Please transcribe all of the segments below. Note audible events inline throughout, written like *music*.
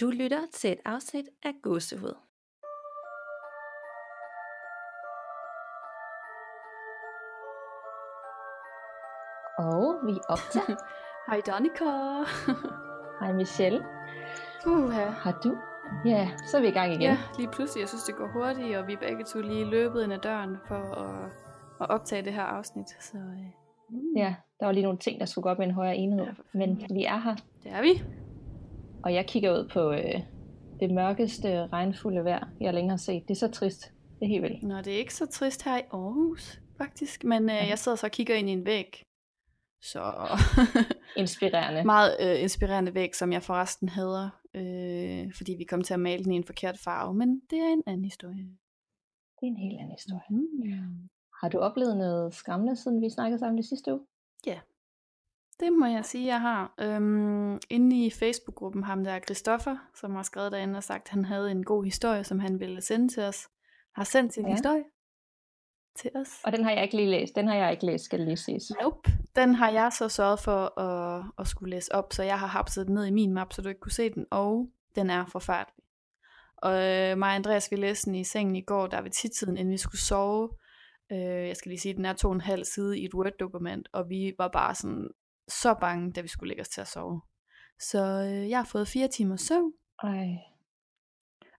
Du lytter til et afsnit af Gåsehud. Og vi optager. *laughs* Hej Danika. Hej Michelle. Uha. Har du? Ja, så er vi i gang igen. Ja, lige pludselig. Jeg synes, det går hurtigt, og vi er begge to lige løbet ind ad døren for at, at optage det her afsnit. Så mm. ja, der var lige nogle ting, der skulle gå op med en højere enhed. Ja, men vi er her. Det er vi. Og jeg kigger ud på øh, det mørkeste, regnfulde vejr, jeg længere har set. Det er så trist. Det er helt vildt. Nå, det er ikke så trist her i Aarhus, faktisk. Men øh, jeg sidder så og kigger ind i en væg. Så *laughs* inspirerende. Meget øh, inspirerende væg, som jeg forresten hader, øh, fordi vi kom til at male den i en forkert farve. Men det er en anden historie. Det er en helt anden historie. Mm. Har du oplevet noget skræmmende, siden vi snakkede sammen det sidste uge? Ja, det må jeg sige, jeg har. Øhm, inde i Facebook-gruppen ham der Christoffer, som har skrevet derinde og sagt, at han havde en god historie, som han ville sende til os. Har sendt sin ja. historie til os. Og den har jeg ikke lige læst. Den har jeg ikke læst, skal lige ses. Nope. Den har jeg så sørget for at, at skulle læse op, så jeg har hapset den ned i min map, så du ikke kunne se den, og den er forfærdelig. Og øh, mig og Andreas, vi læste den i sengen i går, der ved tidtiden, inden vi skulle sove. Øh, jeg skal lige sige, den er to og en halv side i et Word-dokument, og vi var bare sådan så bange, da vi skulle lægge os til at sove. Så øh, jeg har fået fire timer søvn. Ej.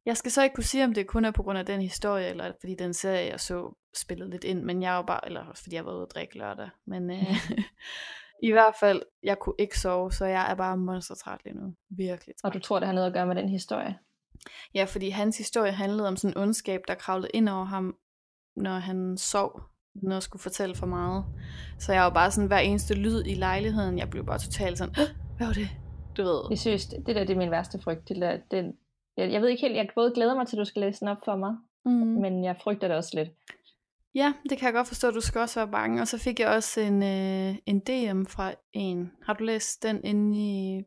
Jeg skal så ikke kunne sige, om det kun er på grund af den historie, eller fordi den serie, jeg så, spillede lidt ind, men jeg var bare, eller fordi jeg var ude at drikke lørdag, men øh, *laughs* i hvert fald, jeg kunne ikke sove, så jeg er bare monstertræt lige nu. Virkelig træt. Og du tror, det har noget at gøre med den historie? Ja, fordi hans historie handlede om sådan en ondskab, der kravlede ind over ham, når han sov, uden at skulle fortælle for meget. Så jeg var bare sådan, hver eneste lyd i lejligheden, jeg blev bare totalt sådan, hvad var det? Du ved. Jeg synes, det der det er min værste frygt. Det der, den, jeg, jeg ved ikke helt, jeg både glæder mig til, at du skal læse den op for mig, mm. men jeg frygter det også lidt. Ja, det kan jeg godt forstå, du skal også være bange. Og så fik jeg også en, øh, en DM fra en. Har du læst den inde, i,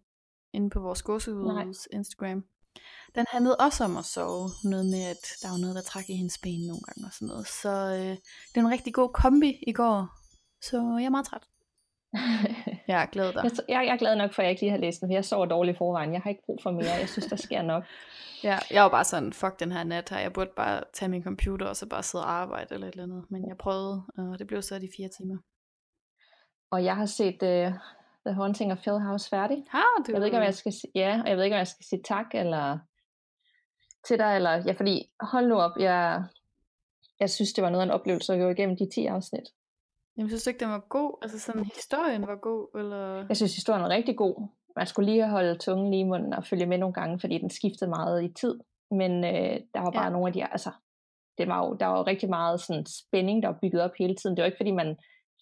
inde på vores gåsehuds Instagram? Den handlede også om at sove. Noget med, at der var noget, der trak i hendes ben nogle gange og sådan noget. Så øh, det er en rigtig god kombi i går. Så jeg er meget træt. jeg er glad dig. Jeg, jeg, jeg er glad nok for, at jeg ikke lige har læst den, for jeg sover dårligt i forvejen. Jeg har ikke brug for mere. Jeg synes, der sker nok. *laughs* ja, jeg var bare sådan, fuck den her nat her. Jeg burde bare tage min computer og så bare sidde og arbejde eller et eller andet. Men jeg prøvede, og det blev så de fire timer. Og jeg har set uh, The Haunting of Hill House færdig. Har du? Jeg ved ikke, om jeg skal, ja, og jeg ved ikke, om jeg skal sige tak, eller til dig, eller, ja, fordi, hold nu op, jeg, jeg synes, det var noget af en oplevelse at gå igennem de 10 afsnit. Jamen, synes du ikke, den var god? Altså sådan, historien var god, eller? Jeg synes, historien var rigtig god. Man skulle lige holde tungen lige i munden og følge med nogle gange, fordi den skiftede meget i tid. Men øh, der var bare ja. nogle af de, altså, det var jo, der var jo rigtig meget sådan spænding, der var bygget op hele tiden. Det var ikke, fordi man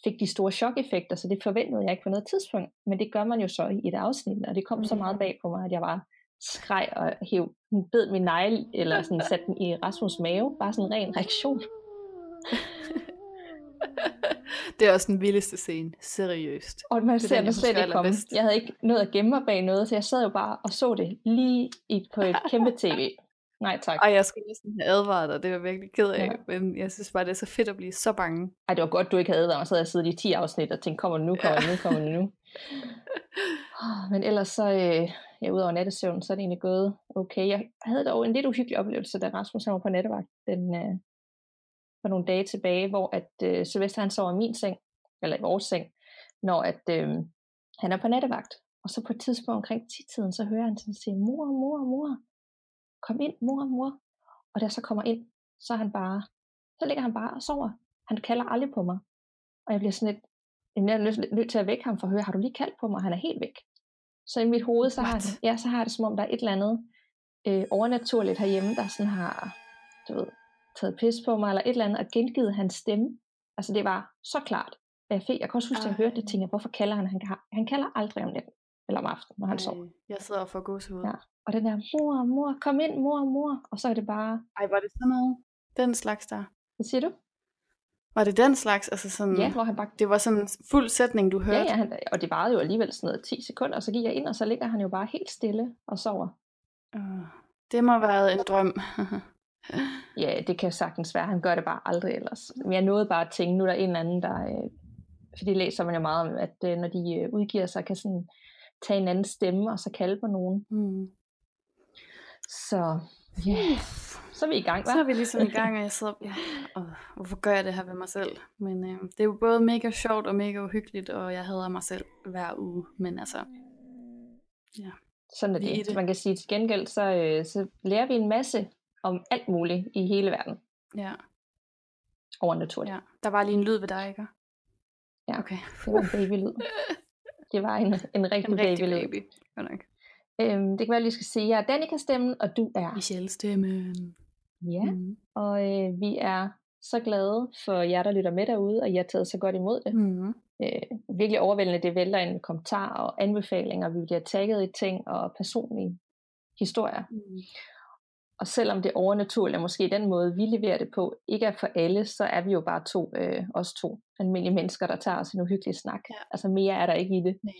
fik de store chok-effekter, så det forventede jeg ikke på noget tidspunkt. Men det gør man jo så i et afsnit, og det kom så meget mm. bag på mig, at jeg var skreg og hæv, bed min negl, eller sådan satte den i Rasmus' mave. Bare sådan en ren reaktion. *laughs* det er også den vildeste scene, seriøst. Og man ser det slet ikke komme. Jeg havde ikke noget at gemme mig bag noget, så jeg sad jo bare og så det lige i, på et *laughs* kæmpe tv. Nej tak. Ej, jeg skulle næsten have advaret dig, det var virkelig ked af, ja. men jeg synes bare, det er så fedt at blive så bange. Ej, det var godt, du ikke havde advaret mig, så havde jeg siddet i 10 afsnit og tænkt, kommer nu, kommer ja. nu, kommer *laughs* nu. men ellers så, øh, ja, udover nattesøvn, så er det egentlig gået okay. Jeg havde dog en lidt uhyggelig oplevelse, da Rasmus var på nattevagt den, øh, for nogle dage tilbage, hvor at øh, Sylvester han sover i min seng, eller i vores seng, når at øh, han er på nattevagt. Og så på et tidspunkt omkring 10-tiden, så hører han sådan sige, mor, mor, mor, kom ind, mor, mor. Og da jeg så kommer ind, så er han bare, så ligger han bare og sover. Han kalder aldrig på mig. Og jeg bliver sådan lidt, jeg er nødt, nødt til at vække ham for at høre, har du lige kaldt på mig? Han er helt væk. Så i mit hoved, så har, det, ja, så har det som om, der er et eller andet øh, overnaturligt herhjemme, der sådan har, du ved, taget pis på mig, eller et eller andet, og gengivet hans stemme. Altså det var så klart. Jeg, fik, jeg kan også huske, at jeg hørte det, tænkte jeg, hvorfor kalder han? Han, han kalder aldrig om natten, eller om aftenen, når han sover. Jeg sidder og får gåsehud. Ja. Og den der, mor, mor, kom ind, mor, mor. Og så er det bare... Ej, var det sådan noget? Den slags der? Hvad siger du? Var det den slags? Altså sådan, ja, hvor han bare... Det var sådan en fuld sætning, du hørte? Ja, ja han, og det varede jo alligevel sådan noget 10 sekunder, og så gik jeg ind, og så ligger han jo bare helt stille og sover. Uh, det må have været en drøm. ja, det kan sagtens være. Han gør det bare aldrig ellers. Men jeg nåede bare at tænke, nu er der en eller anden, der... Øh, fordi læser man jo meget om, at øh, når de øh, udgiver sig, kan sådan tage en anden stemme, og så kalde på nogen. Mm. Så yeah. så er vi i gang, hva'? Så er vi ligesom i *laughs* gang, og jeg sidder, ja, og hvorfor gør jeg det her ved mig selv? Men øh, det er jo både mega sjovt og mega uhyggeligt, og jeg hader mig selv hver uge, men altså, ja. Sådan er er det. det. Man kan sige til gengæld, så, øh, så lærer vi en masse om alt muligt i hele verden Ja, overnaturligt. ja. Der var lige en lyd ved dig, ikke? Ja. Okay. Det var en babylyd. *laughs* Det var en, en rigtig, En rigtig babylyd. baby. Godt nok. Øhm, det kan være, at jeg skal sige, jeg er Danika stemmen, og du er. Michelle stemmen. Ja, Mm. og øh, vi er så glade for jer, der lytter med derude, og I har taget så godt imod det. Mm. Øh, virkelig overvældende, det vælter en kommentar og anbefalinger, vi bliver tagget i ting og personlige historier. Mm. Og selvom det overnaturlige, måske den måde, vi leverer det på, ikke er for alle, så er vi jo bare to, øh, os to almindelige mennesker, der tager os en uhyggelig snak. Ja. Altså mere er der ikke i det. Nej.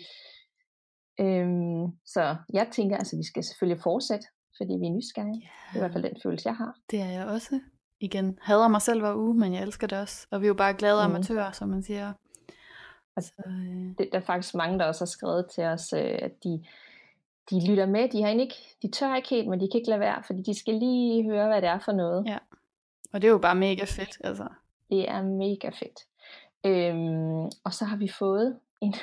Øhm, så jeg tænker, altså vi skal selvfølgelig fortsætte, fordi vi er nysgerrige. Det er i hvert fald den følelse, jeg har. Det er jeg også. Igen, hader mig selv hver uge, men jeg elsker det også. Og vi er jo bare glade Mhm. amatører, som man siger. Og Så, øh, Det, der er faktisk mange, der også har skrevet til os, øh, at de, de lytter med. De, har ikke, de tør ikke helt, men de kan ikke lade være, fordi de skal lige høre, hvad det er for noget. Ja. og det er jo bare mega fedt, altså. Det er mega fedt. Øhm, og så har vi fået en,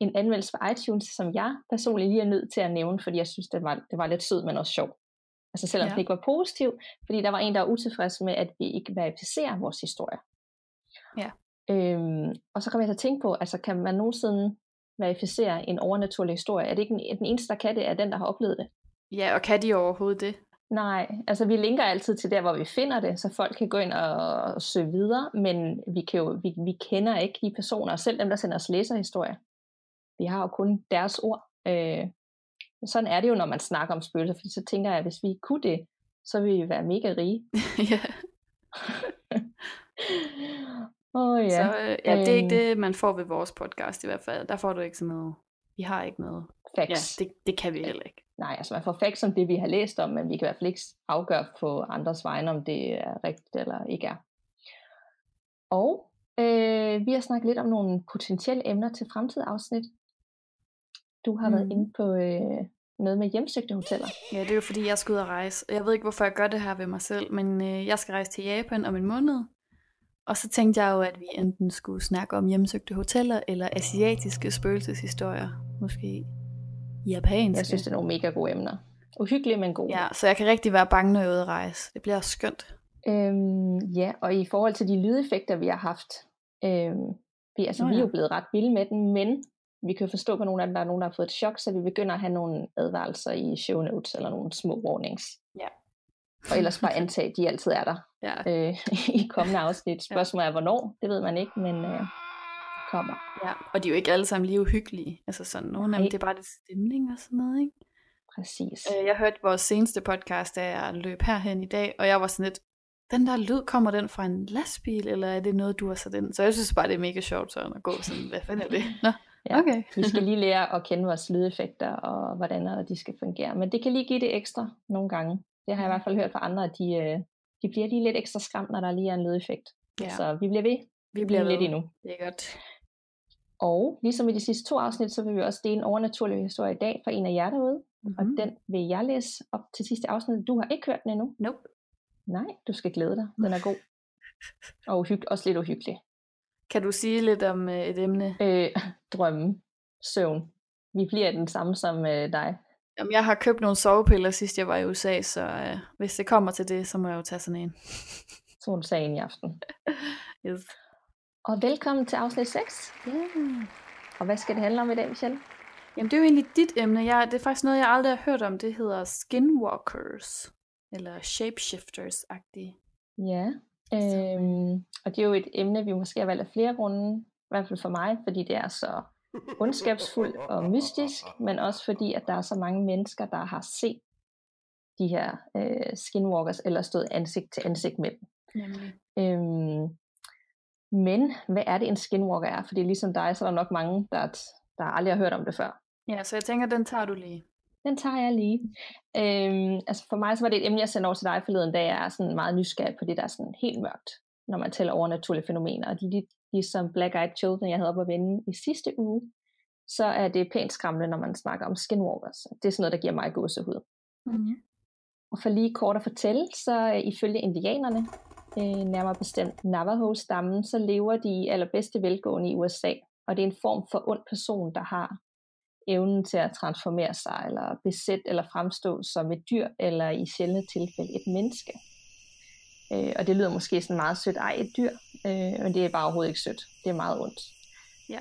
en anmeldelse på iTunes, som jeg personligt lige er nødt til at nævne, fordi jeg synes, det var, det var lidt sød, men også sjov. Altså selvom Ja. det ikke var positiv, fordi der var en, der var utilfreds med, at vi ikke verificerer vores historie. Ja. Øhm, og så kom jeg til at tænke på, altså kan man nogensinde verificere en overnaturlig historie? Er det ikke den, den eneste, der kan det, er den, der har oplevet det? Ja, og kan de overhovedet det? Nej, altså vi linker altid til der, hvor vi finder det, så folk kan gå ind og, og søge videre, men vi, kan jo, vi, vi kender ikke de personer, selv dem, der sender os læserhistorier. Vi har jo kun deres ord. Øh, sådan er det jo, når man snakker om spøgelser, fordi så tænker jeg, at hvis vi kunne det, så ville vi være mega rige. *laughs* ja. *laughs* Oh, ja, Så øh, ja, det er ikke Øhm. det, man får ved vores podcast i hvert fald. Der får du ikke sådan noget. Vi har ikke noget. facts. Ja, det, det kan vi heller ikke. Nej, altså man får facts om det, vi har læst om, men vi kan i hvert fald ikke afgøre på andres vegne, om det er rigtigt eller ikke er. Og øh, vi har snakket lidt om nogle potentielle emner til fremtidige afsnit. Du har mm. været Mhm. inde på øh, noget med hjemsøgte hoteller. Ja, det er jo fordi, jeg skal ud og rejse. Jeg ved ikke, hvorfor jeg gør det her ved mig selv, men øh, jeg skal rejse til Japan om en måned. Og så tænkte jeg jo, at vi enten skulle snakke om hjemsøgte hoteller, eller asiatiske spøgelseshistorier. Måske japanske. Jeg synes, det er nogle mega gode emner. Uhyggelige, men gode. Ja, så jeg kan rigtig være bange, når jeg er ude at rejse. Det bliver skønt. Øhm, ja, og i forhold til de lydeffekter, vi har haft, øhm, vi, altså, Nå vi er ja. jo blevet ret vilde med den, men vi kan forstå på nogle af dem, der er nogen, der har fået et chok, så vi begynder at have nogle advarelser i show notes, eller nogle små warnings. Ja. Og ellers bare antage, at de altid er der Ja. øh, *laughs* i kommende afsnit. Spørgsmålet er, hvornår, det ved man ikke, men øh, kommer. ja. Og de er jo ikke alle sammen lige uhyggelige. Altså sådan, nogle af dem, det er bare lidt stemning og sådan noget, ikke? Præcis. Øh, Jeg hørte vores seneste podcast, da jeg løb herhen i dag, og jeg var sådan lidt, den der lyd, kommer den fra en lastbil, eller er det noget, du har sat ind? Så jeg synes bare, det er mega sjovt sådan at gå sådan, hvad fanden er det? *laughs* Nå, Ja. okay. Vi skal *laughs* lige lære at kende vores lydeffekter, og hvordan øh, de skal fungere. Men det kan lige give det ekstra nogle gange. Det har jeg i hvert fald hørt fra andre, at de, øh, de bliver lige lidt ekstra skræmt, når der lige er en lydeffekt. Ja. Så vi bliver ved. Vi bliver lidt ved. endnu. Det er godt. Og ligesom i de sidste to afsnit, så vil vi også dele en overnaturlig historie i dag fra en af jer derude. Mm-hmm. Og den vil jeg læse op til sidste afsnit. Du har ikke hørt den endnu. Nope. Nej, du skal glæde dig. Den er god. *laughs* Og uhyg- også lidt uhyggelig. Kan du sige lidt om øh, et emne? Øh, *laughs* drømme. Søvn. Vi bliver den samme som øh, dig. Jamen, jeg har købt nogle sovepiller, sidst jeg var i USA, så øh, hvis det kommer til det, så må jeg jo tage sådan en. Så hun sagde i aften. *laughs* Yes. Og velkommen til afsnit 6. Yeah. Og hvad skal det handle om i dag, Michelle? Jamen, det er jo egentlig dit emne. Jeg, det er faktisk noget, jeg aldrig har hørt om. Det hedder skinwalkers. Eller shapeshifters-agtige. Ja, øhm, og det er jo et emne, vi måske har valgt af flere grunde. I hvert fald for mig, fordi det er så ondskabsfuldt og mystisk, men også fordi, at der er så mange mennesker, der har set de her øh, skinwalkers, eller stået ansigt til ansigt med dem. Nemlig. Øhm, men hvad er det, en skinwalker er? Fordi ligesom dig, så er der nok mange, der, der aldrig har hørt om det før. Ja, så jeg tænker, den tager du lige. Den tager jeg lige. Øhm, altså for mig så var det et emne, jeg sendte over til dig forleden, da jeg er sådan meget nysgerrig på det, der er sådan helt mørkt, når man tæller overnaturlige fænomener. Og de, de, ligesom Black Eyed Children, jeg havde op at vende i sidste uge, så er det pænt skræmmende, når man snakker om skinwalkers. Det er sådan noget, der giver mig gåsehud. Mm-hmm. Og for lige kort at fortælle, så øh, ifølge indianerne, øh, nærmere bestemt Navajo-stammen, så lever de i allerbedste velgående i USA. Og det er en form for ond person, der har evnen til at transformere sig, eller besætte, eller fremstå som et dyr, eller i sjældne tilfælde et menneske. Øh, og det lyder måske sådan meget sødt, ej et dyr, øh, men det er bare overhovedet ikke sødt. Det er meget ondt. Ja.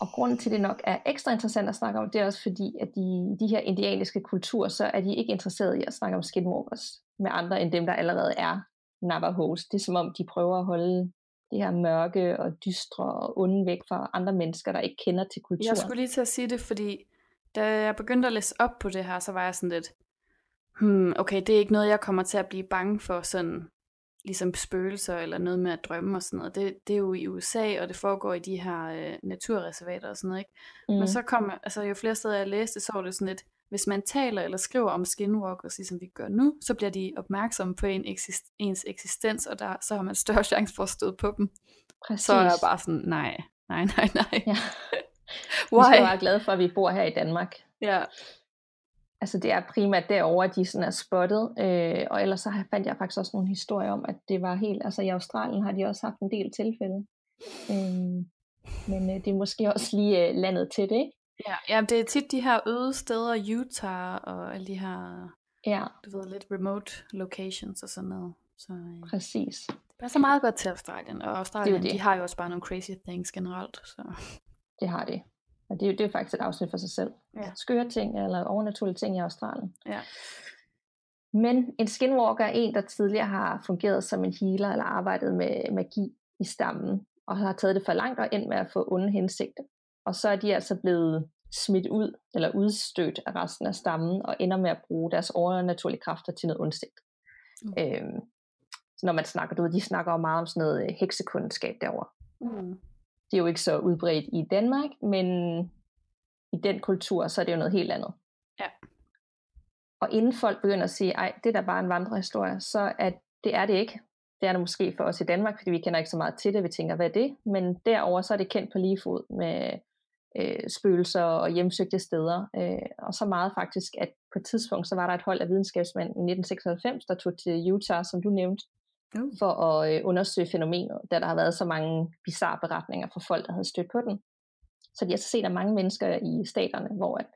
Og grunden til, det nok er ekstra interessant at snakke om, det er også fordi, at de, de her indianiske kulturer, så er de ikke interesserede i at snakke om skinwalkers med andre end dem, der allerede er Navajos. Det er som om, de prøver at holde det her mørke og dystre og onde væk fra andre mennesker, der ikke kender til kulturen. Jeg skulle lige til at sige det, fordi da jeg begyndte at læse op på det her, så var jeg sådan lidt, hmm, okay, det er ikke noget, jeg kommer til at blive bange for, sådan ligesom spøgelser eller noget med at drømme og sådan noget. Det, det er jo i USA, og det foregår i de her øh, naturreservater og sådan noget, ikke? Mm. Men så kommer, altså jo flere steder jeg læste, så var det sådan lidt, hvis man taler eller skriver om skinwalkers, ligesom vi gør nu, så bliver de opmærksomme på en eksist- ens eksistens, og der, så har man større *laughs* chance for at støde på dem. Præcis. Så er jeg bare sådan, nej, nej, nej, nej. Ja. *laughs* Why? Vi skal være glade for, at vi bor her i Danmark. Ja. Altså det er primært derover de sådan er spottet, øh, og ellers så fandt jeg faktisk også nogle historier om, at det var helt, altså i Australien har de også haft en del tilfælde. Øh, men øh, det er måske også lige øh, landet til det, ikke? Ja, ja, det er tit de her øde steder, Utah og alle de her, ja. du ved, lidt remote locations og sådan noget. Så, ja. Præcis. Det passer meget godt til Australien, og Australien, det det. de har jo også bare nogle crazy things generelt. Så. Det har de. Og det, er, det er faktisk et afsnit for sig selv. Ja. Skøre ting, eller overnaturlige ting i Australien. Ja. Men en skinwalker er en, der tidligere har fungeret som en healer, eller arbejdet med magi i stammen, og har taget det for langt og endt med at få onde hensigter. Og så er de altså blevet smidt ud, eller udstødt af resten af stammen, og ender med at bruge deres overnaturlige kræfter til noget ondsigt. Mm. Øhm, når man snakker, du ved, de snakker jo meget om sådan noget øh, heksekundskab derovre. Mm. Det er jo ikke så udbredt i Danmark, men i den kultur, så er det jo noget helt andet. Ja. Og inden folk begynder at sige, ej, det er da bare en vandrehistorie, så er det er det ikke. Det er det måske for os i Danmark, fordi vi kender ikke så meget til det. Vi tænker, hvad er det? Men derover så er det kendt på lige fod med øh, spøgelser og hjemsøgte steder. Øh, og så meget faktisk, at på et tidspunkt, så var der et hold af videnskabsmænd i 1996, der tog til Utah, som du nævnte, mm. for at øh, undersøge fænomenet, da der har været så mange bizarre beretninger fra folk, der havde stødt på den. Så de har så set, at mange mennesker i staterne, hvor at,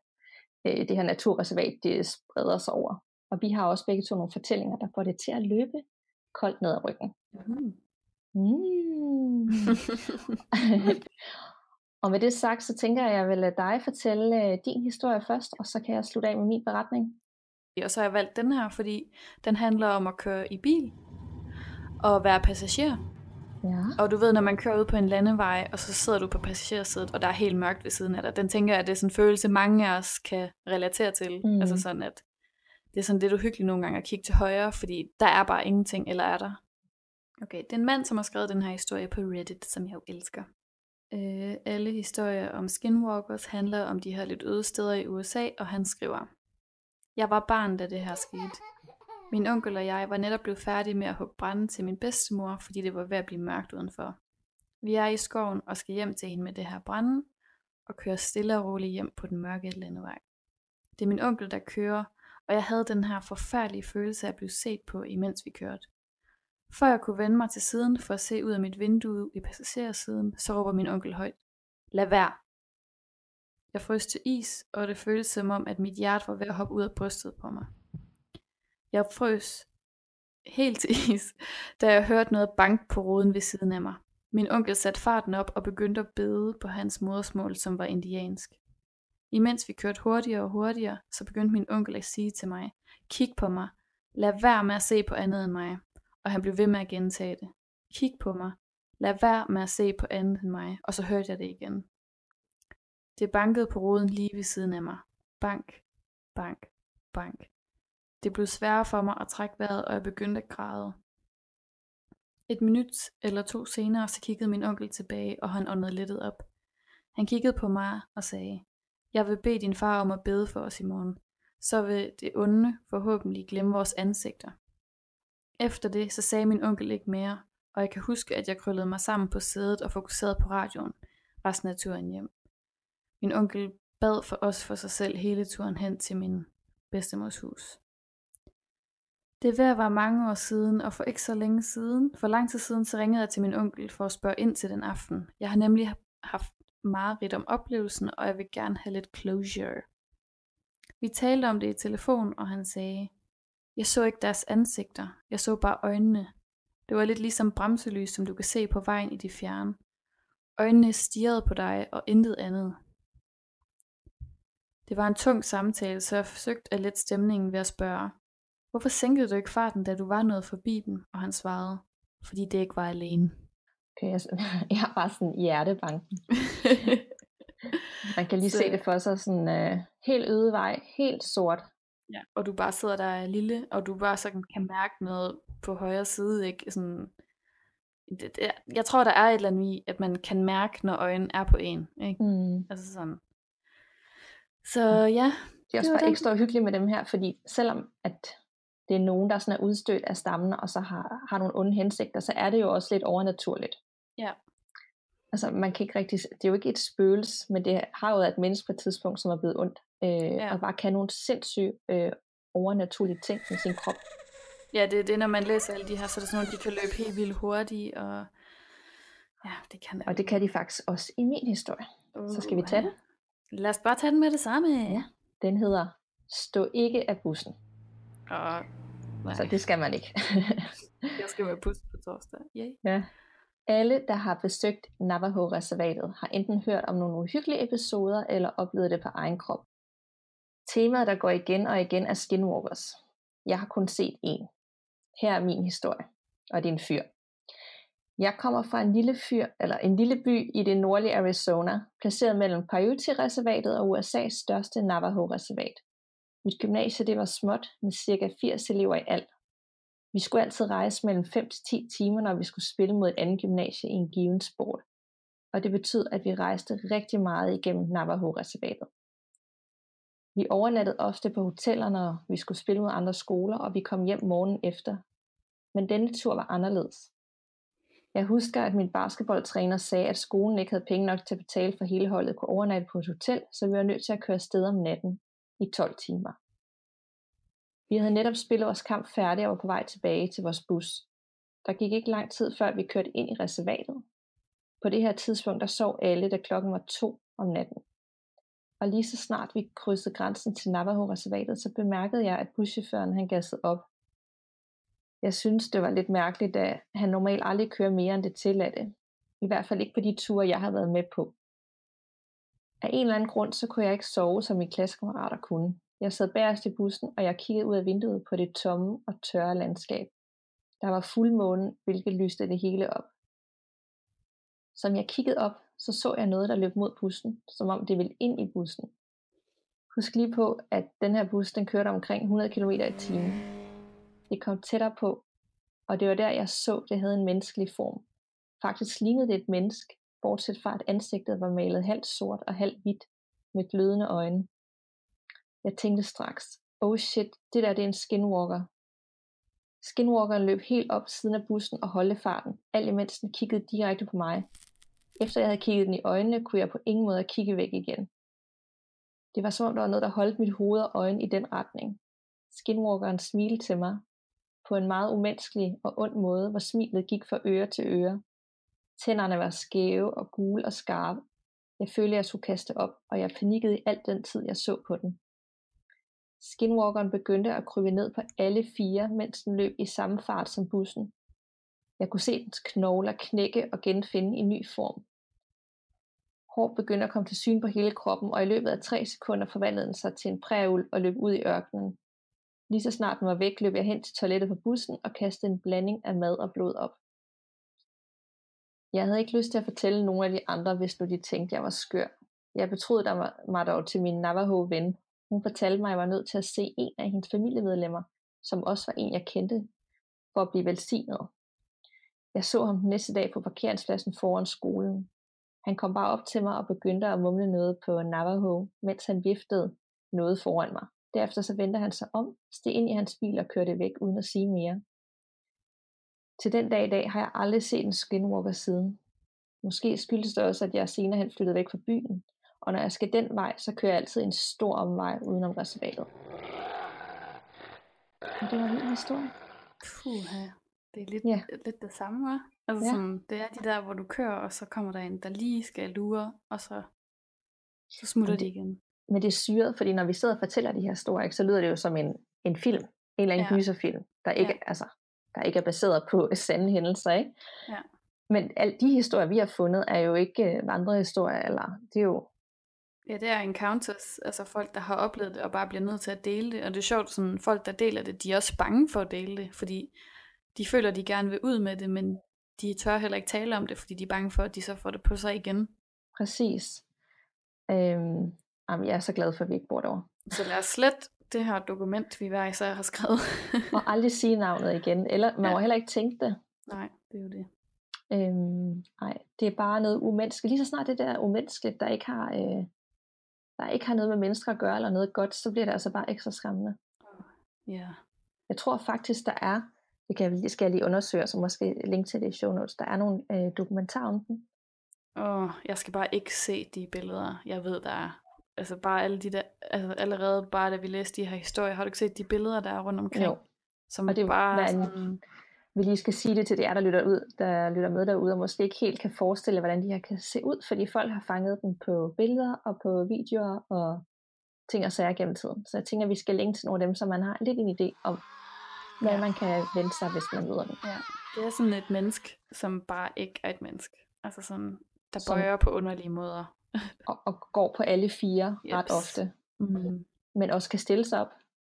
øh, det her naturreservat det spreder sig over. Og vi har også begge to nogle fortællinger, der får det til at løbe koldt ned ad ryggen. Mm. Mm. *laughs* Og med det sagt, så tænker jeg, at jeg vil lade dig fortælle øh, din historie først, og så kan jeg slutte af med min beretning. Og så har jeg valgt den her, fordi den handler om at køre i bil og være passager. Ja. Og du ved, når man kører ud på en landevej, og så sidder du på passagersædet, og der er helt mørkt ved siden af dig. Den tænker jeg, at det er sådan en følelse, mange af os kan relatere til. Mm. Altså sådan, at det er sådan lidt uhyggeligt nogle gange at kigge til højre, fordi der er bare ingenting, eller er der? Okay, det er en mand, som har skrevet den her historie på Reddit, som jeg jo elsker. Øh, alle historier om skinwalkers handler om de her lidt øde steder i USA, og han skriver, Jeg var barn, da det her skete. Min onkel og jeg var netop blevet færdige med at hugge brænde til min bedstemor, fordi det var ved at blive mørkt udenfor. Vi er i skoven og skal hjem til hende med det her brænde, og kører stille og roligt hjem på den mørke landevej. Det er min onkel, der kører, og jeg havde den her forfærdelige følelse af at blive set på, imens vi kørte. Før jeg kunne vende mig til siden for at se ud af mit vindue i passagersiden, så råber min onkel højt. Lad være. Jeg frøs til is, og det føltes som om, at mit hjerte var ved at hoppe ud af brystet på mig. Jeg frøs helt til *laughs* is, da jeg hørte noget bank på ruden ved siden af mig. Min onkel satte farten op og begyndte at bede på hans modersmål, som var indiansk. Imens vi kørte hurtigere og hurtigere, så begyndte min onkel at sige til mig, kig på mig, lad være med at se på andet end mig og han blev ved med at gentage det. Kig på mig. Lad være med at se på andet end mig. Og så hørte jeg det igen. Det bankede på ruden lige ved siden af mig. Bank, bank, bank. Det blev sværere for mig at trække vejret, og jeg begyndte at græde. Et minut eller to senere, så kiggede min onkel tilbage, og han åndede lettet op. Han kiggede på mig og sagde, jeg vil bede din far om at bede for os i morgen. Så vil det onde forhåbentlig glemme vores ansigter. Efter det, så sagde min onkel ikke mere, og jeg kan huske, at jeg krøllede mig sammen på sædet og fokuserede på radioen resten af turen hjem. Min onkel bad for os for sig selv hele turen hen til min bedstemors hus. Det er ved at være mange år siden, og for ikke så længe siden, for lang tid siden, så ringede jeg til min onkel for at spørge ind til den aften. Jeg har nemlig haft meget rigt om oplevelsen, og jeg vil gerne have lidt closure. Vi talte om det i telefon, og han sagde, jeg så ikke deres ansigter, jeg så bare øjnene. Det var lidt ligesom bremselys, som du kan se på vejen i de fjerne. Øjnene stirrede på dig, og intet andet. Det var en tung samtale, så jeg forsøgte at lette stemningen ved at spørge, hvorfor sænkede du ikke farten, da du var nået forbi dem? Og han svarede, fordi det ikke var alene. Okay, jeg, *laughs* jeg har bare sådan hjertebanken. *laughs* Man kan lige så... se det for sig, sådan uh, helt øde vej, helt sort. Ja, og du bare sidder der lille, og du bare så kan mærke noget på højre side, ikke? Sådan, det, det, jeg tror, der er et eller andet i, at man kan mærke, når øjnene er på en. Ikke? Mm. Altså sådan. Så ja. Det er også det bare ekstra hyggeligt med dem her, fordi selvom at det er nogen, der sådan er udstødt af stammen, og så har, har nogle onde hensigter, så er det jo også lidt overnaturligt. Ja. Altså man kan ikke rigtig, det er jo ikke et spøgelse, men det har jo været et menneske på et tidspunkt, som er blevet ondt, øh, ja. og bare kan nogle sindssyge øh, overnaturlige ting med sin krop. Ja, det er det, når man læser alle de her, så er det sådan nogle, de kan løbe helt vildt hurtigt, og ja, det kan Og det kan de faktisk også i min historie. Uh, så skal vi tage den. Lad os bare tage den med det samme. Ja, den hedder Stå ikke af bussen. Og, nej. Så det skal man ikke. *laughs* jeg skal med bus på torsdag. Yay. Ja. Alle, der har besøgt Navajo-reservatet, har enten hørt om nogle uhyggelige episoder, eller oplevet det på egen krop. Temaet, der går igen og igen, er skinwalkers. Jeg har kun set en. Her er min historie, og det er en fyr. Jeg kommer fra en lille fyr, eller en lille by i det nordlige Arizona, placeret mellem Paiute-reservatet og USA's største Navajo-reservat. Mit gymnasie det var småt med cirka 80 elever i alt. Vi skulle altid rejse mellem 5 til 10 timer, når vi skulle spille mod et andet gymnasie i en given sport. Og det betød, at vi rejste rigtig meget igennem Navajo-reservatet. Vi overnattede ofte på hoteller, når vi skulle spille mod andre skoler, og vi kom hjem morgen efter. Men denne tur var anderledes. Jeg husker, at min basketballtræner sagde, at skolen ikke havde penge nok til at betale for hele holdet kunne overnatte på et hotel, så vi var nødt til at køre sted om natten i 12 timer. Vi havde netop spillet vores kamp færdig og var på vej tilbage til vores bus. Der gik ikke lang tid før vi kørte ind i reservatet. På det her tidspunkt der sov alle, da klokken var to om natten. Og lige så snart vi krydsede grænsen til Navajo-reservatet, så bemærkede jeg, at buschaufføren han gassede op. Jeg synes, det var lidt mærkeligt, da han normalt aldrig kører mere end det tilladte. I hvert fald ikke på de ture, jeg har været med på. Af en eller anden grund, så kunne jeg ikke sove, som mine klassekammerater kunne. Jeg sad bagerst i bussen, og jeg kiggede ud af vinduet på det tomme og tørre landskab. Der var fuldmåne, hvilket lyste det hele op. Som jeg kiggede op, så så jeg noget, der løb mod bussen, som om det ville ind i bussen. Husk lige på, at den her bus, den kørte omkring 100 km i timen. Det kom tættere på, og det var der, jeg så, det havde en menneskelig form. Faktisk lignede det et menneske, bortset fra at ansigtet var malet halvt sort og halvt hvidt, med glødende øjne. Jeg tænkte straks, oh shit, det der det er en skinwalker. Skinwalkeren løb helt op siden af bussen og holdte farten, alt imens den kiggede direkte på mig. Efter jeg havde kigget den i øjnene, kunne jeg på ingen måde kigge væk igen. Det var som om der var noget, der holdt mit hoved og øjne i den retning. Skinwalkeren smilte til mig, på en meget umenneskelig og ond måde, hvor smilet gik fra øre til øre. Tænderne var skæve og gule og skarpe. Jeg følte, jeg skulle kaste op, og jeg panikkede i alt den tid, jeg så på den. Skinwalkeren begyndte at krybe ned på alle fire, mens den løb i samme fart som bussen. Jeg kunne se dens knogler knække og genfinde en ny form. Hår begyndte at komme til syn på hele kroppen, og i løbet af tre sekunder forvandlede den sig til en præul og løb ud i ørkenen. Lige så snart den var væk, løb jeg hen til toilettet på bussen og kastede en blanding af mad og blod op. Jeg havde ikke lyst til at fortælle nogen af de andre, hvis nu de tænkte, jeg var skør. Jeg betroede mig dog til min Navajo-ven. Hun fortalte mig, at jeg var nødt til at se en af hendes familiemedlemmer, som også var en, jeg kendte, for at blive velsignet. Jeg så ham den næste dag på parkeringspladsen foran skolen. Han kom bare op til mig og begyndte at mumle noget på Navajo, mens han viftede noget foran mig. Derefter så vendte han sig om, steg ind i hans bil og kørte væk uden at sige mere. Til den dag i dag har jeg aldrig set en skinwalker siden. Måske skyldes det også, at jeg senere hen flyttede væk fra byen, og når jeg skal den vej, så kører jeg altid en stor omvej udenom reservatet. Og det var en vild historie. Puha. Det er lidt, Ja. lidt det samme, hva'? Altså Ja. sådan, det er de der, hvor du kører, og så kommer der en, der lige skal lure, og så, så smutter Men de det- igen. Men det er syret, fordi når vi sidder og fortæller de her historier, så lyder det jo som en, en film. En eller anden Ja. gyserfilm, der ikke, Ja. altså, der ikke er baseret på *laughs* sande hændelser. Ikke? Ja. Men alle de historier, vi har fundet, er jo ikke øh, vandrehistorier, eller det er jo Ja, det er encounters, altså folk, der har oplevet det, og bare bliver nødt til at dele det. Og det er sjovt, sådan folk, der deler det, de er også bange for at dele det, fordi de føler, de gerne vil ud med det, men de tør heller ikke tale om det, fordi de er bange for, at de så får det på sig igen. præcis. Øhm, jamen, jeg er så glad for, at vi ikke bor derovre. Så lad os slet det her dokument, vi hver især har skrevet. *laughs* Og aldrig sige navnet igen, eller man Ja. må heller ikke tænke det. Nej, det er jo det. Øhm, nej, det er bare noget umenneskeligt. Lige så snart det der er umenneskeligt, der ikke har, øh, der ikke har noget med mennesker at gøre, eller noget godt, så bliver det altså bare ekstra skræmmende. Ja. Jeg tror faktisk, der er, det, kan, jeg- det skal jeg lige undersøge, så måske link til det i show notes, der er nogle øh, dokumentarer om den. Åh, jeg skal bare ikke se de billeder, jeg ved, der er. Altså bare alle de der, altså allerede bare da vi læste de her historier, har du ikke set de billeder, der er rundt omkring? Jo. Som Og det er bare sådan, Vi lige skal sige det til jer, der lytter, ud, der lytter med derude, og måske ikke helt kan forestille, hvordan de her kan se ud, fordi folk har fanget dem på billeder og på videoer og ting og sager gennem tiden. Så jeg tænker, at vi skal linke til nogle af dem, så man har lidt en idé om, hvad Ja. man kan vente sig, hvis man møder dem. ja, det er sådan et menneske, som bare ikke er et menneske. Altså sådan, der Som- bøjer på underlige måder. *laughs* Og, og går på alle fire ret Jeps. ofte, Mm. men også kan stille sig op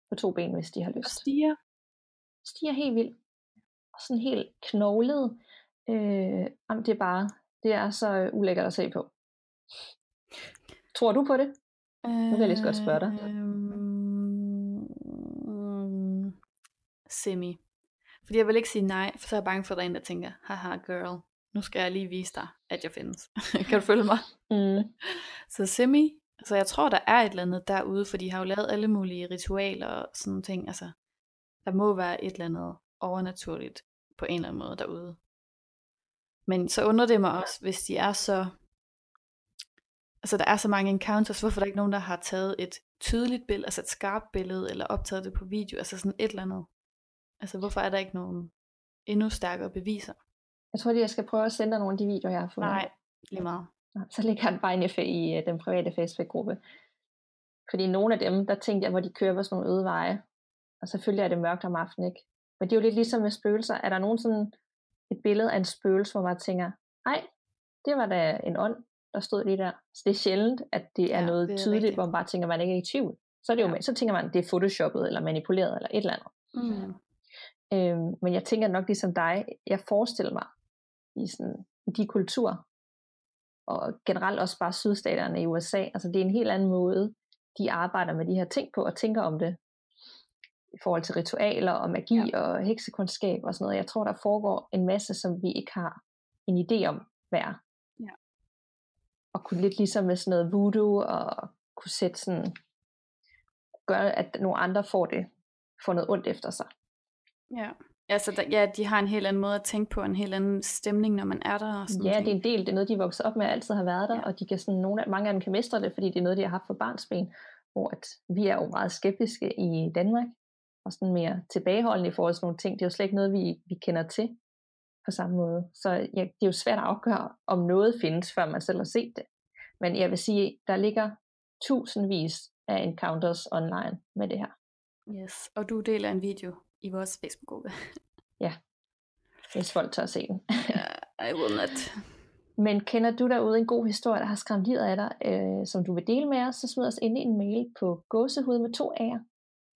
på to ben, hvis de har Og lyst. stiger. stiger helt vildt. Sådan helt knoglet. Øh, jamen, det er bare, det er så øh, ulækkert at se på. Tror du på det? Nu vil jeg lige så godt spørge dig. Øhm, semi. Fordi jeg vil ikke sige nej, for så er jeg bange for, at der er en, der tænker, haha girl, nu skal jeg lige vise dig, at jeg findes. *laughs* kan du følge mig? Mm. Så semi, altså jeg tror, der er et eller andet derude, for de har jo lavet alle mulige ritualer og sådan ting. Altså, der må være et eller andet overnaturligt på en eller anden måde derude. Men så undrer det mig også, hvis de er så... Altså der er så mange encounters, hvorfor er der ikke nogen, der har taget et tydeligt billede, altså et skarpt billede, eller optaget det på video, altså sådan et eller andet. Altså hvorfor er der ikke nogen endnu stærkere beviser? Jeg tror lige, jeg skal prøve at sende dig nogle af de videoer, jeg har fundet. Nej, lige meget. Så ligger den bare i, i øh, den private Facebook-gruppe. Fordi nogle af dem, der tænkte jeg, hvor de kører på sådan nogle øde veje. Og selvfølgelig er det mørkt om aftenen, ikke? Men det er jo lidt ligesom med spøgelser. Er der nogen sådan et billede af en spøgelse, hvor man tænker, nej, det var da en ånd, der stod lige der. Så det er sjældent, at det er Ja, noget det er tydeligt, rigtigt. hvor man bare tænker, man ikke er i tvivl. Så, er det jo, Ja. så tænker man, det er photoshoppet, eller manipuleret, eller et eller andet. Mm. Øhm, men jeg tænker nok ligesom dig, jeg forestiller mig i, sådan, i de kulturer, og generelt også bare sydstaterne i USA, altså det er en helt anden måde, de arbejder med de her ting på, og tænker om det, i forhold til ritualer og magi ja. og heksekundskab og sådan noget. Jeg tror, der foregår en masse, som vi ikke har en idé om, hvad er. Ja. Og kunne lidt ligesom med sådan noget voodoo, og kunne sætte sådan, gøre, at nogle andre får det, får noget ondt efter sig. Ja. Altså, der, ja, de har en helt anden måde at tænke på, en helt anden stemning, når man er der. Og sådan Ja, ting. det er en del, det er noget, de er vokset op med, og altid har været der, Ja. og de kan sådan, nogle af, mange af dem kan mestre det, fordi det er noget, de har haft fra barnsben, hvor at vi er jo meget skeptiske i Danmark, og sådan mere tilbageholdende i forhold til nogle ting. Det er jo slet ikke noget, vi, vi kender til på samme måde. Så ja, det er jo svært at afgøre, om noget findes, før man selv har set det. Men jeg vil sige, der ligger tusindvis af encounters online med det her. Yes. Og du deler en video i vores Facebook-gruppe. hvis folk tør se den. I will not. Men kender du derude en god historie, der har skræmt livet af dig, øh, som du vil dele med os, så smid os ind i en mail på gåsehud med to A'er.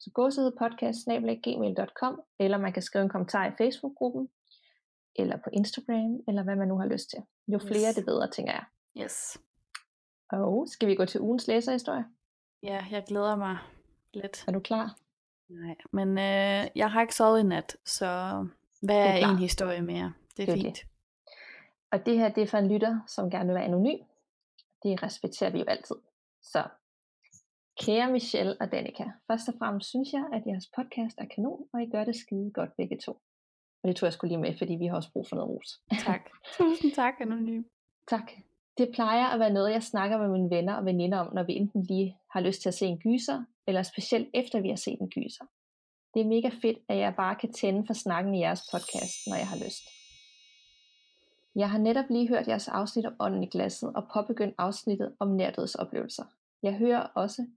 Så gåsehudpodcast.gmail.com eller man kan skrive en kommentar i Facebook-gruppen, eller på Instagram, eller hvad man nu har lyst til. Jo flere, Yes. det bedre, tænker jeg. Yes. Og skal vi gå til ugens læserhistorie? Ja, jeg glæder mig lidt. Er du klar? Nej, men øh, jeg har ikke sovet i nat, så hvad er, klar. en historie mere? Det er Det er fint. det. Og det her, det er for en lytter, som gerne vil være anonym. Det respekterer vi jo altid. Så, kære Michelle og Danika, først og fremmest synes jeg, at jeres podcast er kanon, og I gør det skide godt begge to. Og det tog jeg skulle lige med, fordi vi har også brug for noget ros. *laughs* Tak. *laughs* Tusind tak, Anonym. Tak. Det plejer at være noget, jeg snakker med mine venner og veninder om, når vi enten lige har lyst til at se en gyser, eller specielt efter vi har set en gyser. Det er mega fedt, at jeg bare kan tænde for snakken i jeres podcast, når jeg har lyst. Jeg har netop lige hørt jeres afsnit om ånden i glasset og påbegyndt afsnittet om nærdødsoplevelser. Jeg hører også,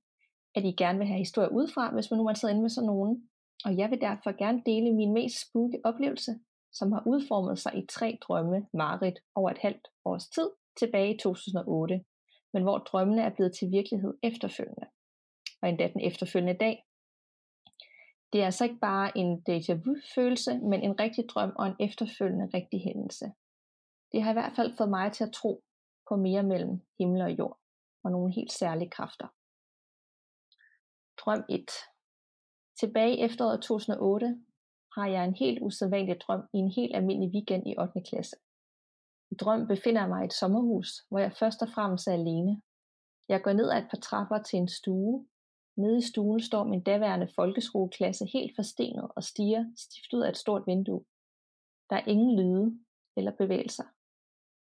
at I gerne vil have historier udefra, hvis man nu man sidder inde med sådan nogen. Og jeg vil derfor gerne dele min mest spooky oplevelse, som har udformet sig i tre drømme, Marit, over et halvt års tid, tilbage i 2008, men hvor drømmene er blevet til virkelighed efterfølgende, og endda den efterfølgende dag. Det er altså ikke bare en déjà vu-følelse, men en rigtig drøm og en efterfølgende rigtig hændelse. Det har i hvert fald fået mig til at tro på mere mellem himmel og jord, og nogle helt særlige kræfter. Drøm 1 Tilbage i efteråret 2008 har jeg en helt usædvanlig drøm i en helt almindelig weekend i 8. klasse. I drøm befinder jeg mig i et sommerhus, hvor jeg først og fremmest er alene. Jeg går ned ad et par trapper til en stue. Nede i stuen står min daværende folkeskoleklasse helt forstenet og stiger stift ud af et stort vindue. Der er ingen lyde eller bevægelser.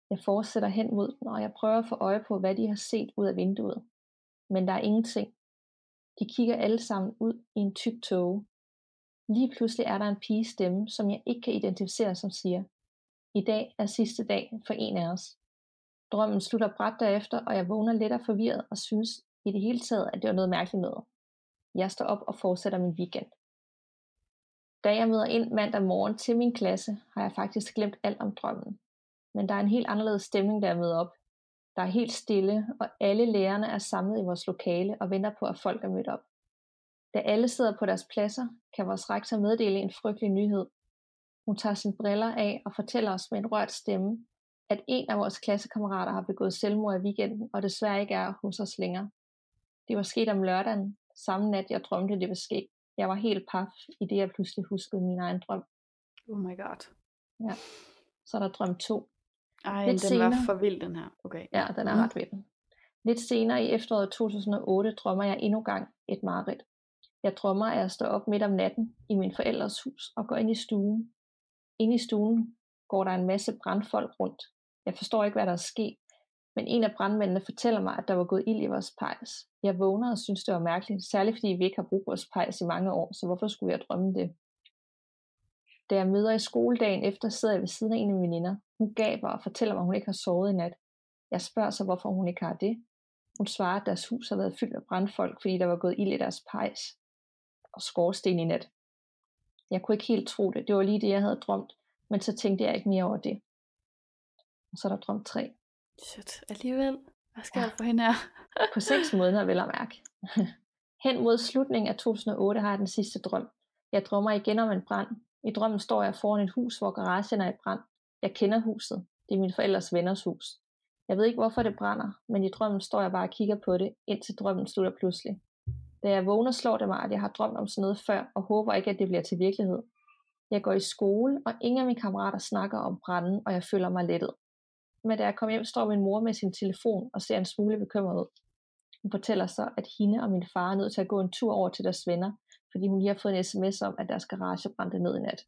Jeg fortsætter hen mod den, og jeg prøver at få øje på, hvad de har set ud af vinduet. Men der er ingenting. De kigger alle sammen ud i en tyk tåge. Lige pludselig er der en piges stemme, som jeg ikke kan identificere, som siger, i dag er sidste dag for en af os. Drømmen slutter bræt derefter, og jeg vågner lidt og forvirret og synes i det hele taget, at det var noget mærkeligt noget. Jeg står op og fortsætter min weekend. Da jeg møder ind mandag morgen til min klasse, har jeg faktisk glemt alt om drømmen. Men der er en helt anderledes stemning, der jeg møder op. Der er helt stille, og alle lærerne er samlet i vores lokale og venter på, at folk er mødt op. Da alle sidder på deres pladser, kan vores rektor meddele en frygtelig nyhed. Hun tager sine briller af og fortæller os med en rørt stemme, at en af vores klassekammerater har begået selvmord i weekenden, og desværre ikke er hos os længere. Det var sket om lørdagen, samme nat jeg drømte det var sket. Jeg var helt paf, i det jeg pludselig huskede min egen drøm. Oh my god. Ja. Så er der drøm 2. Ej, Lidt den senere, var for vild den her. Okay. Ja, den er mm. ret vild. Lidt senere i efteråret 2008 drømmer jeg endnu gang et mareridt. Jeg drømmer, at jeg står op midt om natten i min forældres hus og går ind i stuen. Inde i stuen går der en masse brandfolk rundt. Jeg forstår ikke, hvad der er sket, men en af brandmændene fortæller mig, at der var gået ild i vores pejs. Jeg vågner og synes, det var mærkeligt, særligt fordi vi ikke har brugt vores pejs i mange år, så hvorfor skulle jeg drømme det? Da jeg møder i skoledagen efter, sidder jeg ved siden af en af veninder. Hun gaber og fortæller mig, at hun ikke har sovet i nat. Jeg spørger så, hvorfor hun ikke har det. Hun svarer, at deres hus har været fyldt med brandfolk, fordi der var gået ild i deres pejs og skorsten i nat. Jeg kunne ikke helt tro det. Det var lige det, jeg havde drømt, men så tænkte jeg ikke mere over det. Og så er der drøm 3. Shit, alligevel. Hvad skal ja. jeg for hende her? på seks *laughs* måneder, vil jeg mærke. *laughs* Hen mod slutningen af 2008 har jeg den sidste drøm. Jeg drømmer igen om en brand. I drømmen står jeg foran et hus, hvor garagen er i brand. Jeg kender huset. Det er min forældres venners hus. Jeg ved ikke, hvorfor det brænder, men i drømmen står jeg bare og kigger på det, indtil drømmen slutter pludselig. Da jeg vågner, slår det mig, at jeg har drømt om sådan noget før, og håber ikke, at det bliver til virkelighed. Jeg går i skole, og ingen af mine kammerater snakker om branden, og jeg føler mig lettet. Men da jeg kommer hjem, står min mor med sin telefon og ser en smule bekymret ud. Hun fortæller så, at hende og min far er nødt til at gå en tur over til deres venner, fordi hun lige har fået en sms om, at deres garage brændte ned i nat.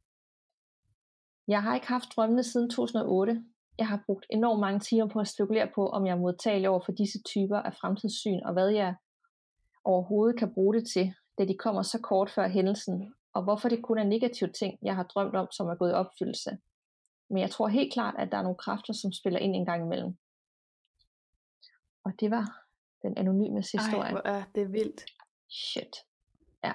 Jeg har ikke haft drømmene siden 2008. Jeg har brugt enormt mange timer på at spekulere på, om jeg er modtagelig over for disse typer af fremtidssyn, og hvad jeg overhovedet kan bruge det til, da de kommer så kort før hændelsen, og hvorfor det kun er negative ting, jeg har drømt om, som er gået i opfyldelse. Men jeg tror helt klart, at der er nogle kræfter, som spiller ind en gang imellem. Og det var den anonyme historie. Ej, hvor er det vildt. Shit. Ja.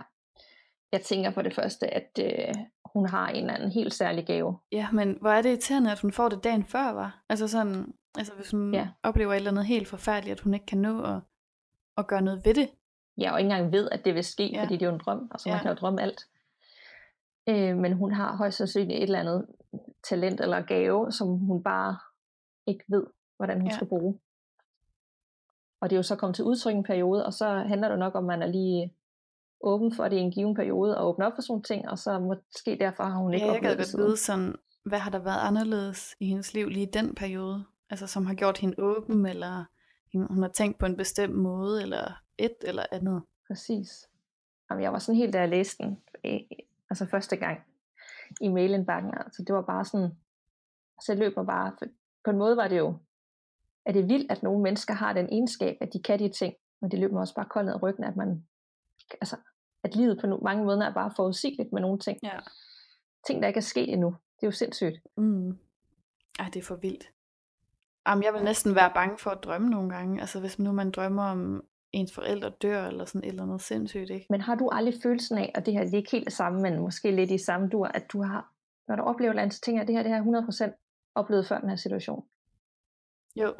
Jeg tænker for det første, at øh, hun har en eller anden helt særlig gave. Ja, men hvor er det irriterende, at hun får det dagen før, var? Altså sådan, altså hvis hun ja. oplever et eller andet helt forfærdeligt, at hun ikke kan nå at, at gøre noget ved det. Ja, og ikke engang ved, at det vil ske, ja. fordi det er jo en drøm. Altså ja. man kan jo drømme alt. Øh, men hun har højst sandsynligt et eller andet talent eller gave, som hun bare ikke ved, hvordan hun ja. skal bruge. Og det er jo så kommet til udtryk en periode, og så handler det nok om, at man er lige åben for det i en given periode, og åbne op for sådan ting, og så måske derfor har hun ikke ja, jeg oplevet det. Jeg vide sådan, hvad har der været anderledes i hendes liv lige i den periode? Altså som har gjort hende åben, eller hun har tænkt på en bestemt måde, eller et eller andet. Præcis. Jamen, jeg var sådan helt, da jeg læste den, altså første gang i mailindbakken, altså det var bare sådan, så jeg løb mig bare, på en måde var det jo, at det er vildt, at nogle mennesker har den egenskab, at de kan de ting, men det løb mig også bare koldt ned ad ryggen, at man, altså, at livet på mange måder er bare forudsigeligt med nogle ting. Ja. Ting, der ikke er sket endnu. Det er jo sindssygt. Mm. Ej, det er for vildt. Jamen, jeg vil næsten være bange for at drømme nogle gange. Altså, hvis nu man drømmer om ens forældre dør, eller sådan et eller andet sindssygt, ikke? Men har du aldrig følelsen af, og det her det er ikke helt det samme, men måske lidt i samme dur, at du har, når du oplever et eller andet, så tænker jeg, at det her det her 100% oplevet før den her situation? Jo,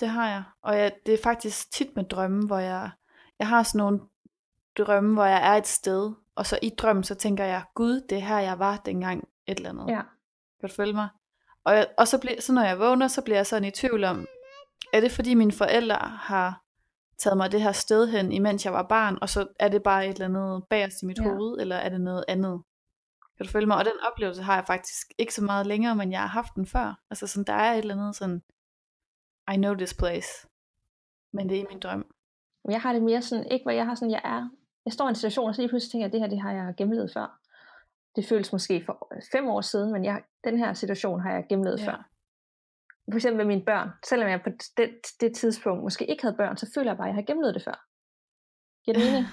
det har jeg. Og jeg, det er faktisk tit med drømme, hvor jeg, jeg har sådan nogle drømme, hvor jeg er et sted, og så i drømmen, så tænker jeg, gud, det er her, jeg var dengang et eller andet. Ja. Kan du følge mig? Og, jeg, og så, bliver, så når jeg vågner, så bliver jeg sådan i tvivl om, er det fordi mine forældre har taget mig det her sted hen, imens jeg var barn, og så er det bare et eller andet bagerst i mit Ja. hoved, eller er det noget andet? Kan du følge mig? Og den oplevelse har jeg faktisk ikke så meget længere, men jeg har haft den før. Altså sådan, der er et eller andet sådan, I know this place. Men det er i min drøm. Jeg har det mere sådan, ikke hvor jeg har sådan, jeg er, jeg står i en situation, og så lige pludselig tænker jeg, at det her, det har jeg gennemlevet før. Det føles måske for fem år siden, men jeg, den her situation har jeg gennemlevet ja. før. For eksempel med mine børn. Selvom jeg på det, det tidspunkt måske ikke havde børn, så føler jeg bare, at jeg har gennemlevet det før. Giver det *laughs* mening?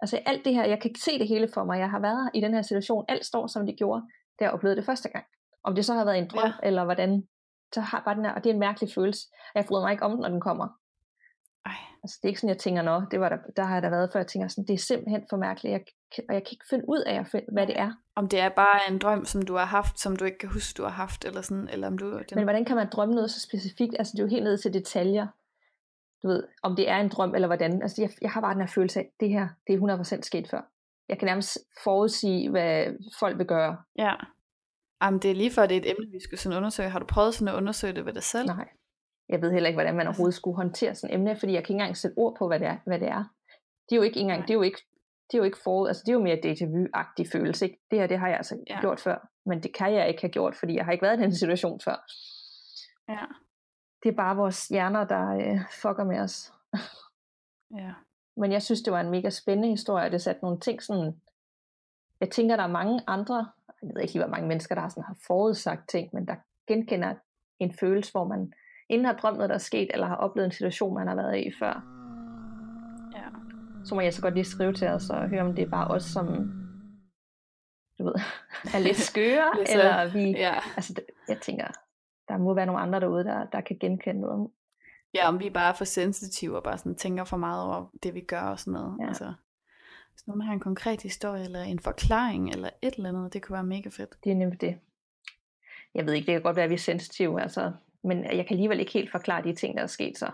altså alt det her, jeg kan se det hele for mig. Jeg har været i den her situation. Alt står, som det gjorde, da jeg oplevede det første gang. Om det så har været en drøm, ja. eller hvordan, så har bare den her, og det er en mærkelig følelse. Jeg bryder mig ikke om den, når den kommer. Altså, det er ikke sådan, jeg tænker, nå, det var der, der har jeg da været før, jeg tænker sådan, det er simpelthen for mærkeligt, jeg, og jeg kan ikke finde ud af, at hvad det er. Om det er bare en drøm, som du har haft, som du ikke kan huske, du har haft, eller sådan, eller om du... Den... Men hvordan kan man drømme noget så specifikt? Altså, det er jo helt ned til detaljer. Du ved, om det er en drøm, eller hvordan. Altså, jeg, jeg har bare den her følelse af, det her, det er 100% sket før. Jeg kan nærmest forudsige, hvad folk vil gøre. Ja. Jamen, det er lige før, det er et emne, vi skal sådan undersøge. Har du prøvet sådan at undersøge det ved dig selv? Nej. Jeg ved heller ikke, hvordan man Altså- overhovedet skulle håndtere sådan et emne, fordi jeg kan ikke engang sætte ord på, hvad det er. Hvad det er. Det er jo ikke engang, det er jo ikke, det er jo ikke forud, altså det er jo mere déjà vu-agtig følelse. Ikke? Det her, det har jeg altså ja. gjort før, men det kan jeg ikke have gjort, fordi jeg har ikke været i den *laughs* situation før. Ja. Det er bare vores hjerner, der øh, fucker med os. ja. Men jeg synes, det var en mega spændende historie, og det satte nogle ting sådan... Jeg tænker, der er mange andre, jeg ved ikke lige, hvor mange mennesker, der har, sådan, har forudsagt ting, men der genkender en følelse, hvor man inden har drømt noget, der er sket, eller har oplevet en situation, man har været i før. Ja. Så må jeg så godt lige skrive til os og høre, om det er bare os, som du ved, *laughs* er lidt skøre, Lidt eller vi... Ja. Altså, det- jeg tænker, der må være nogle andre derude, der, der kan genkende noget. ja, om vi bare er for sensitive og bare sådan tænker for meget over det, vi gør og sådan noget. Ja. Altså, hvis nogen har en konkret historie, eller en forklaring, eller et eller andet, det kunne være mega fedt. Det er nemlig det. Jeg ved ikke, det kan godt være, at vi er sensitive, altså, men jeg kan alligevel ikke helt forklare de ting, der er sket så.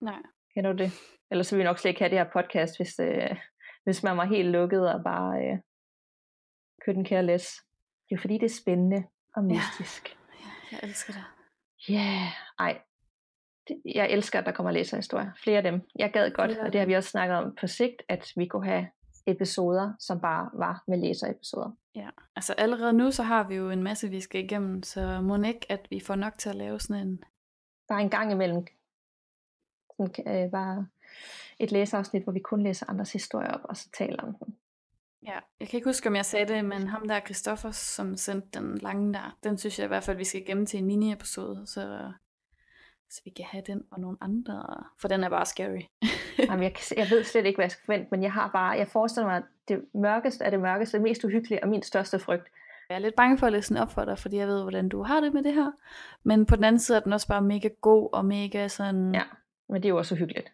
Nej. Kender du det? Ellers så vil vi nok slet ikke have det her podcast, hvis, øh, hvis man var helt lukket og bare øh, care less. Det er jo fordi, det er spændende og mystisk. Jeg elsker det. Ja, yeah. ej. Det, jeg elsker, at der kommer læserhistorier. Flere af dem. Jeg gad godt, af og det har vi også snakket om på sigt, at vi kunne have episoder, som bare var med læserepisoder. Ja, altså allerede nu, så har vi jo en masse, vi skal igennem, så må ikke, at vi får nok til at lave sådan en... Bare en gang imellem. Sådan, øh, bare et læseafsnit, hvor vi kun læser andres historier op, og så taler om den. Ja, jeg kan ikke huske, om jeg sagde det, men ham der, Christoffers, som sendte den lange der, den synes jeg i hvert fald, vi skal gemme til en mini-episode, så, så vi kan have den og nogle andre, for den er bare scary. *laughs* Jamen, jeg, jeg ved slet ikke, hvad jeg skal forvente, men jeg har bare, jeg forestiller mig, at det mørkeste er det mørkeste, det mest uhyggelige og min største frygt. Jeg er lidt bange for at læse den op for dig, fordi jeg ved, hvordan du har det med det her. Men på den anden side er den også bare mega god og mega sådan... Ja. Men det er jo også uhyggeligt.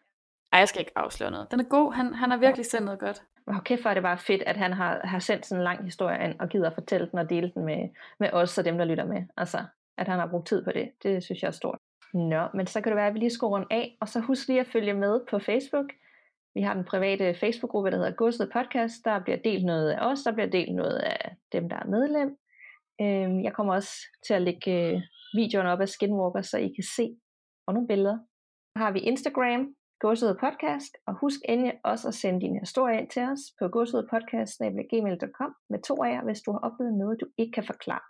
Ej, jeg skal ikke afsløre noget. Den er god. Han, han har virkelig sendt noget godt. Og kæft, hvor er det bare fedt, at han har, har sendt sådan en lang historie ind, og gider at fortælle den og dele den med, med os og dem, der lytter med. Altså, at han har brugt tid på det. Det synes jeg er stort. Nå, men så kan det være, at vi lige skal runde af, og så husk lige at følge med på Facebook. Vi har den private Facebook-gruppe, der hedder Godset Podcast. Der bliver delt noget af os, der bliver delt noget af dem, der er medlem. Øhm, jeg kommer også til at lægge øh, videoerne op af Skinwalker, så I kan se og nogle billeder. Så har vi Instagram, Godset Podcast, og husk endelig også at sende din historie ind til os på godsetpodcast.gmail.com med to af jer, hvis du har oplevet noget, du ikke kan forklare.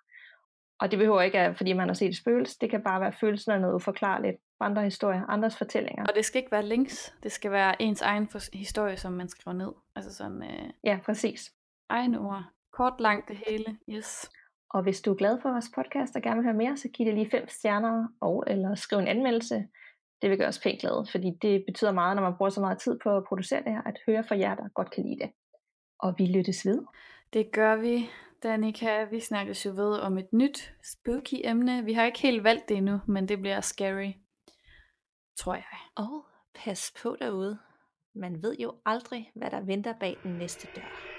Og det behøver ikke være, fordi man har set et spøgelse. Det kan bare være følelsen af noget uforklarligt. Andre historier, andres fortællinger. Og det skal ikke være links. Det skal være ens egen historie, som man skriver ned. Altså sådan øh, Ja, præcis. egne ord. Kort, langt det hele. Yes. Og hvis du er glad for vores podcast og gerne vil høre mere, så giv det lige fem stjerner og eller skriv en anmeldelse. Det vil gøre os pænt glade, fordi det betyder meget, når man bruger så meget tid på at producere det her, at høre fra jer, der godt kan lide det. Og vi lyttes ved. Det gør vi, Danika. Vi snakkes jo ved om et nyt spooky emne. Vi har ikke helt valgt det endnu, men det bliver scary. Tror jeg. Og pas på derude. Man ved jo aldrig, hvad der venter bag den næste dør.